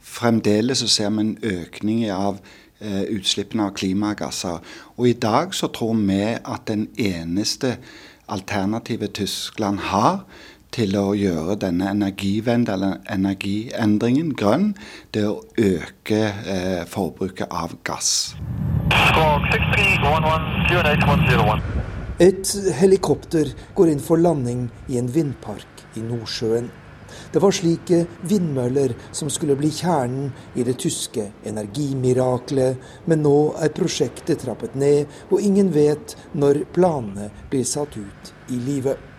Fremdeles så ser vi en økning av eh, utslippene av klimagasser. Og i dag så tror vi at den eneste alternativet Tyskland har, til å gjøre denne energivende eller energiendringen grønn, det er å øke eh, forbruket av gass. Et helikopter går inn for landing i en vindpark i Nordsjøen. Det var slike vindmøller som skulle bli kjernen i det tyske energimiraklet, men nå er prosjektet trappet ned, og ingen vet når planene blir satt ut i livet.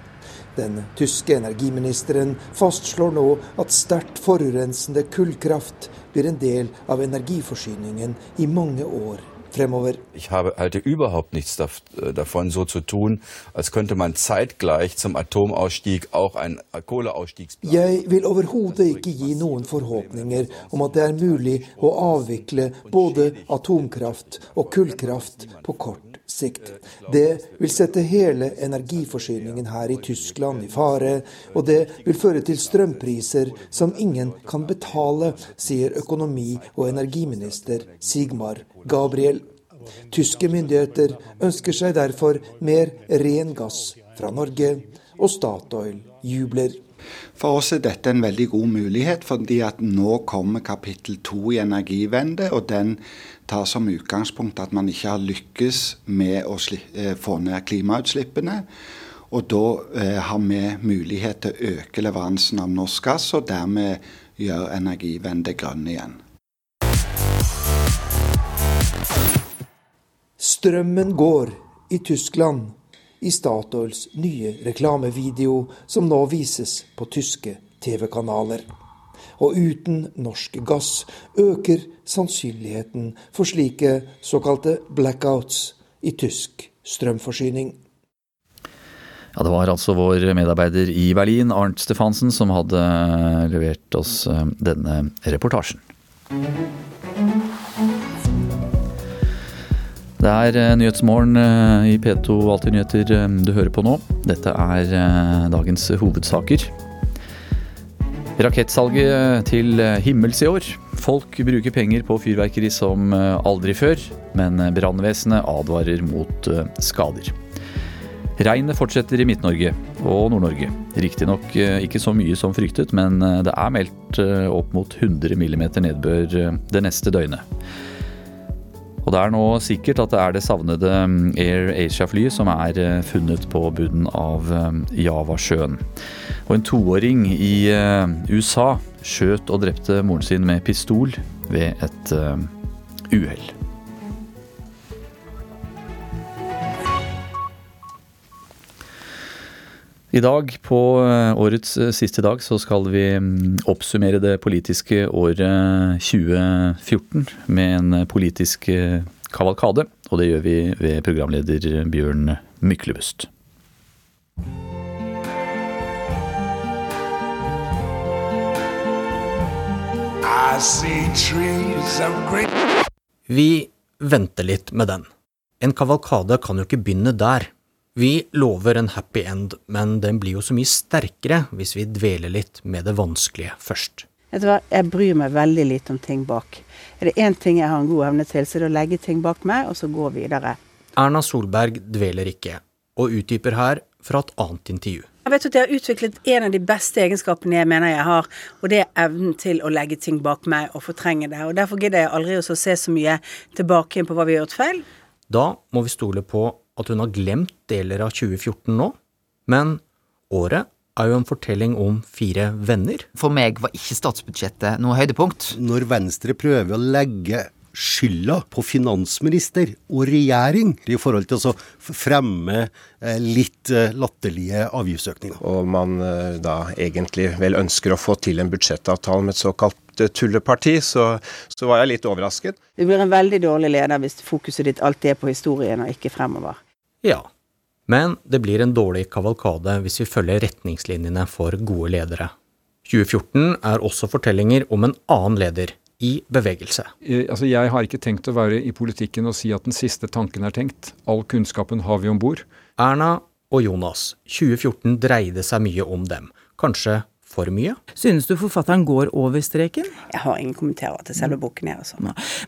Den tyske energiministeren fastslår nå at sterkt forurensende kullkraft blir en del av energiforsyningen i mange år fremover. Ich habe, halte überhaupt nichts äh, davon, so zu tun, als könnte man zeitgleich zum Atomausstieg auch ein Kohleausstiegsplan Jeg vil overhodet ikke gi noen forhåpninger om at det er mulig å avvikle både atomkraft og kullkraft på kort sikt. Det vil sette hele energiforsyningen her i Tyskland i fare, og det vil føre til strømpriser som ingen kan betale, sier økonomi- og energiminister Sigmar Gabriel. Tyske myndigheter ønsker seg derfor mer ren gass fra Norge, og Statoil jubler. For oss er dette en veldig god mulighet, fordi at nå kommer kapittel to i Energivende. og den tar som utgangspunkt at man ikke har lykkes med å eh, få ned klimautslippene. Og da eh, har vi mulighet til å øke leveransen av norsk gass, og dermed gjøre Energivende grønn igjen. Strømmen går i Tyskland i Statoils nye reklamevideo, som nå vises på tyske TV-kanaler. Og uten norsk gass øker sannsynligheten for slike såkalte blackouts i tysk strømforsyning. Ja, Det var altså vår medarbeider i Berlin, Arnt Stefansen, som hadde levert oss eh, denne reportasjen. Det er eh, Nyhetsmorgen eh, i P2 Alltid nyheter du hører på nå. Dette er dagens hovedsaker. Rakettsalget til himmels i år. Folk bruker penger på fyrverkeri som aldri før, men brannvesenet advarer mot eh, skader. Regnet fortsetter i Midt-Norge og Nord-Norge. Riktignok eh, ikke så mye som fryktet, men eh, det er meldt opp mot 100 mm nedbør det neste døgnet. Og det er nå sikkert at det er det savnede mm, Air Asia-flyet som er funnet på bunnen av Javasjøen. Og en toåring i eh, USA skjøt og drepte moren sin med pistol ved et uh, uhell. I dag, på eh, årets eh, siste dag, så skal vi mm, oppsummere det politiske året 2014 med en politisk eh, kavalkade. Og det gjør vi ved programleder Bjørn Myklebust. Vi venter litt med den. En kavalkade kan jo ikke begynne der. Vi lover en happy end, men den blir jo så mye sterkere hvis vi dveler litt med det vanskelige først. Vet du hva, Jeg bryr meg veldig lite om ting bak. Er det én ting jeg har en god evne til, så er det å legge ting bak meg, og så gå videre. Erna Solberg dveler ikke, og utdyper her fra et annet intervju. Jeg vet at jeg har utviklet en av de beste egenskapene jeg mener jeg har, og det er evnen til å legge ting bak meg og fortrenge det. Og Derfor gidder jeg aldri å se så mye tilbake på hva vi har gjort feil. Da må vi stole på at hun har glemt deler av 2014 nå, men året er jo en fortelling om fire venner. For meg var ikke statsbudsjettet noe høydepunkt. Når Venstre prøver å legge skylda på finansminister og regjering i forhold til å fremme eh, litt eh, latterlige avgiftsøkninger. Og man eh, da egentlig vel ønsker å få til en budsjettavtale med et såkalt tulleparti, så, så var jeg litt overrasket. Du blir en veldig dårlig leder hvis fokuset ditt alltid er på historien og ikke fremover. Ja, men det blir en dårlig kavalkade hvis vi følger retningslinjene for gode ledere. 2014 er også fortellinger om en annen leder i bevegelse. Altså, jeg har ikke tenkt å være i politikken og si at den siste tanken er tenkt. All kunnskapen har vi om bord. Erna og Jonas, 2014 dreide seg mye om dem. Kanskje for mye? Synes du forfatteren går over streken? Jeg har ingen kommentarer til selve boken. her. Altså.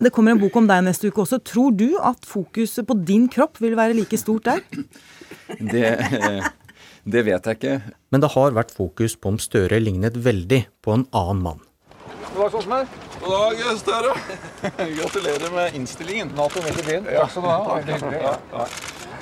Det kommer en bok om deg neste uke også. Tror du at fokuset på din kropp vil være like stort der? Det, det vet jeg ikke. Men det har vært fokus på om Støre lignet veldig på en annen mann. God dag, Stoltenberg. God dag, Støre. Gratulerer med innstillingen. Nato i byen. Ja. Takk skal du ha. Ja,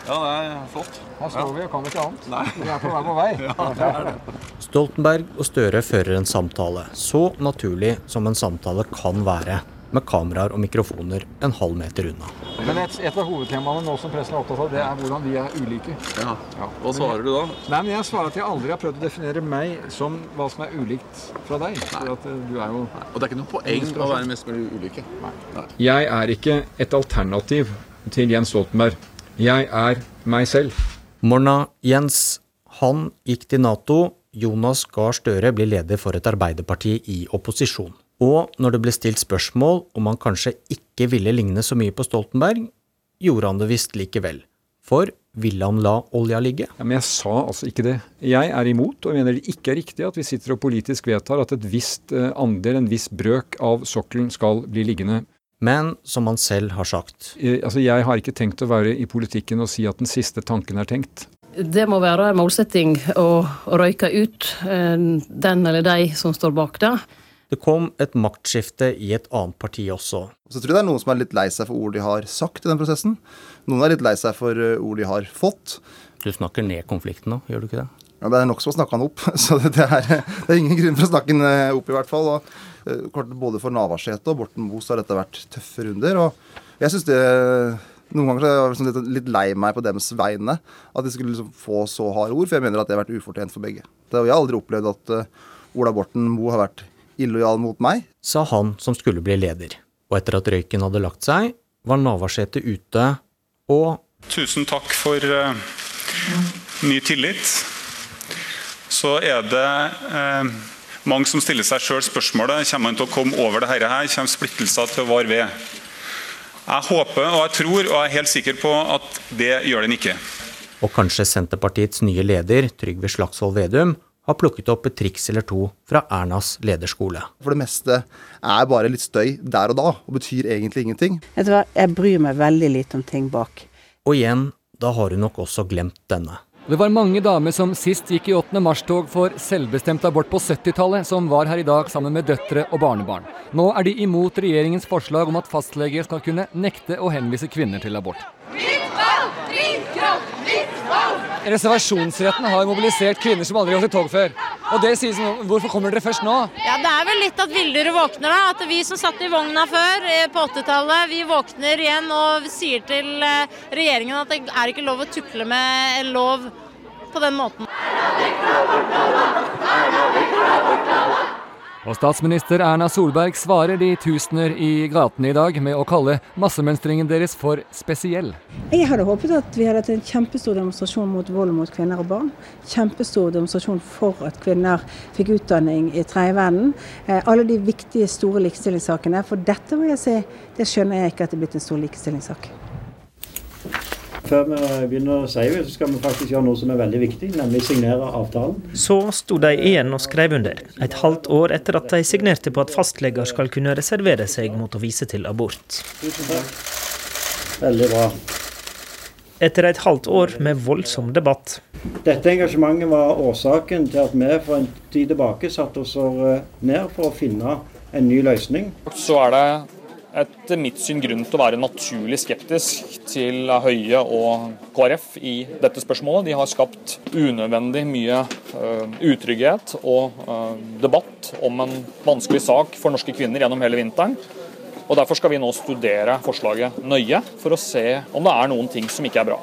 ja. ja, det er flott. Her står vi og kan ikke annet. Nei. Vi er på vei. Ja, det er det. Stoltenberg og Støre fører en samtale, så naturlig som en samtale kan være, med kameraer og mikrofoner en halv meter unna. Men et, et av hovedtemaene nå som pressen er opptatt av, det er hvordan vi er ulike. Ja, Hva svarer du da? Nei, men Jeg svarer at jeg aldri har prøvd å definere meg som hva som er ulikt fra deg. For at eh, du er jo... Og det er ikke noe poeng å være mest mulig ulike. Nei. Nei. Jeg er ikke et alternativ til Jens Stoltenberg. Jeg er meg selv. Morna Jens, han gikk til Nato. Jonas Gahr Støre blir leder for et Arbeiderparti i opposisjon. Og når det ble stilt spørsmål om han kanskje ikke ville ligne så mye på Stoltenberg, gjorde han det visst likevel. For ville han la olja ligge? Ja, men jeg sa altså ikke det. Jeg er imot, og mener det ikke er riktig at vi sitter og politisk vedtar at et visst eh, andel, en viss brøk av sokkelen skal bli liggende. Men som han selv har sagt. Altså, Jeg har ikke tenkt å være i politikken og si at den siste tanken er tenkt. Det må være en målsetting å røyke ut eh, den eller de som står bak det. Det kom et maktskifte i et annet parti også. Så tror jeg det er noen som er litt lei seg for ord de har sagt i den prosessen. Noen er litt lei seg for eh, ord de har fått. Du snakker ned konflikten nå, gjør du ikke det? Ja, Det er nok som å snakke han opp. Så det er, det er ingen grunn for å snakke den eh, opp, i hvert fall. Og, eh, både for Navarsete og Borten Moe har dette vært tøffe runder. Og jeg synes det noen ganger er jeg liksom litt, litt lei meg på deres vegne. At de skulle liksom få så harde ord. For jeg mener at det har vært ufortjent for begge. Det, jeg har aldri opplevd at Ola Borten Moe har vært illojal mot meg. Sa han som skulle bli leder. Og etter at røyken hadde lagt seg, var Navarsete ute og Tusen takk for uh, ny tillit. Så er det eh, mange som stiller seg sjøl spørsmålet kommer man til å komme over det her, kommer splittelser til å vare ved. Jeg håper og jeg tror og jeg er helt sikker på at det gjør den ikke. Og kanskje Senterpartiets nye leder, Trygve Slagsvold Vedum, har plukket opp et triks eller to fra Ernas lederskole. For det meste er bare litt støy der og da, og betyr egentlig ingenting. Vet du hva, jeg bryr meg veldig lite om ting bak. Og igjen, da har hun nok også glemt denne. Det var mange damer som sist gikk i 8. mars-tog for selvbestemt abort på 70-tallet, som var her i dag sammen med døtre og barnebarn. Nå er de imot regjeringens forslag om at fastleger skal kunne nekte å henvise kvinner til abort. Fritt valg! Fritt! Reservasjonsretten har mobilisert kvinner som aldri har gått i tog før. Og det sies Hvorfor kommer dere først nå? Ja, Det er vel litt at villdyret våkner. da. At vi som satt i vogna før, eh, på 80-tallet, vi våkner igjen og sier til eh, regjeringen at det er ikke lov å tukle med en lov på den måten. Og statsminister Erna Solberg svarer de tusener i gatene i dag med å kalle massemønstringen deres for spesiell. Jeg hadde håpet at vi hadde hatt en kjempestor demonstrasjon mot vold mot kvinner og barn. Kjempestor demonstrasjon for at kvinner fikk utdanning i tredje verden. Eh, alle de viktige, store likestillingssakene. For dette må jeg si, det skjønner jeg ikke at det er blitt en stor likestillingssak. Før vi begynner å si det, så skal vi faktisk gjøre noe som er veldig viktig, nemlig signere avtalen. Så sto de igjen og skrev under, et halvt år etter at de signerte på at fastleger skal kunne reservere seg mot å vise til abort. Tusen takk. Veldig bra. Etter et halvt år med voldsom debatt. Dette engasjementet var årsaken til at vi for en tid tilbake satte oss eh, ned for å finne en ny løsning. Så er det etter mitt syn grunn til å være naturlig skeptisk til Høie og KrF i dette spørsmålet. De har skapt unødvendig mye uh, utrygghet og uh, debatt om en vanskelig sak for norske kvinner gjennom hele vinteren. Og Derfor skal vi nå studere forslaget nøye, for å se om det er noen ting som ikke er bra.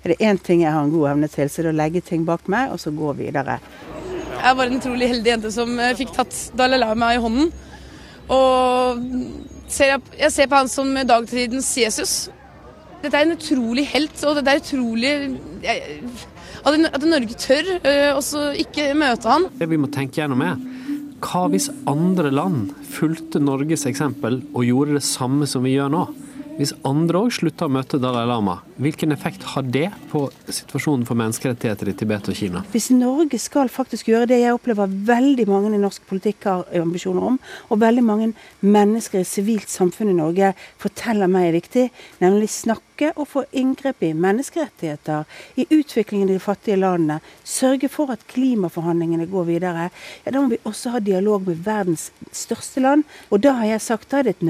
Er det én ting jeg har en god evne til, så er det å legge ting bak meg, og så gå videre. Jeg var en utrolig heldig jente som eh, fikk tatt Dalai Lama i hånden. Og ser jeg, jeg, ser på han som dagtidens Jesus. Dette er en utrolig helt, og det er utrolig jeg, at, Norge tør uh, også ikke møte han. Det vi må tenke gjennom er hva hvis andre land fulgte Norges eksempel og gjorde det samme som vi gjør nå? Hvis andre òg slutter å møte Dalai Lama, hvilken effekt har det på situasjonen for menneskerettigheter i Tibet og Kina? Hvis Norge skal faktisk gjøre det jeg opplever veldig mange i norsk politikk har ambisjoner om, og veldig mange mennesker i sivilt samfunn i Norge forteller meg er viktig, nemlig snakke og få inngrep i menneskerettigheter, i utviklingen i de fattige landene, sørge for at klimaforhandlingene går videre, ja, da må vi også ha dialog med verdens største land. Og da har jeg sagt er det et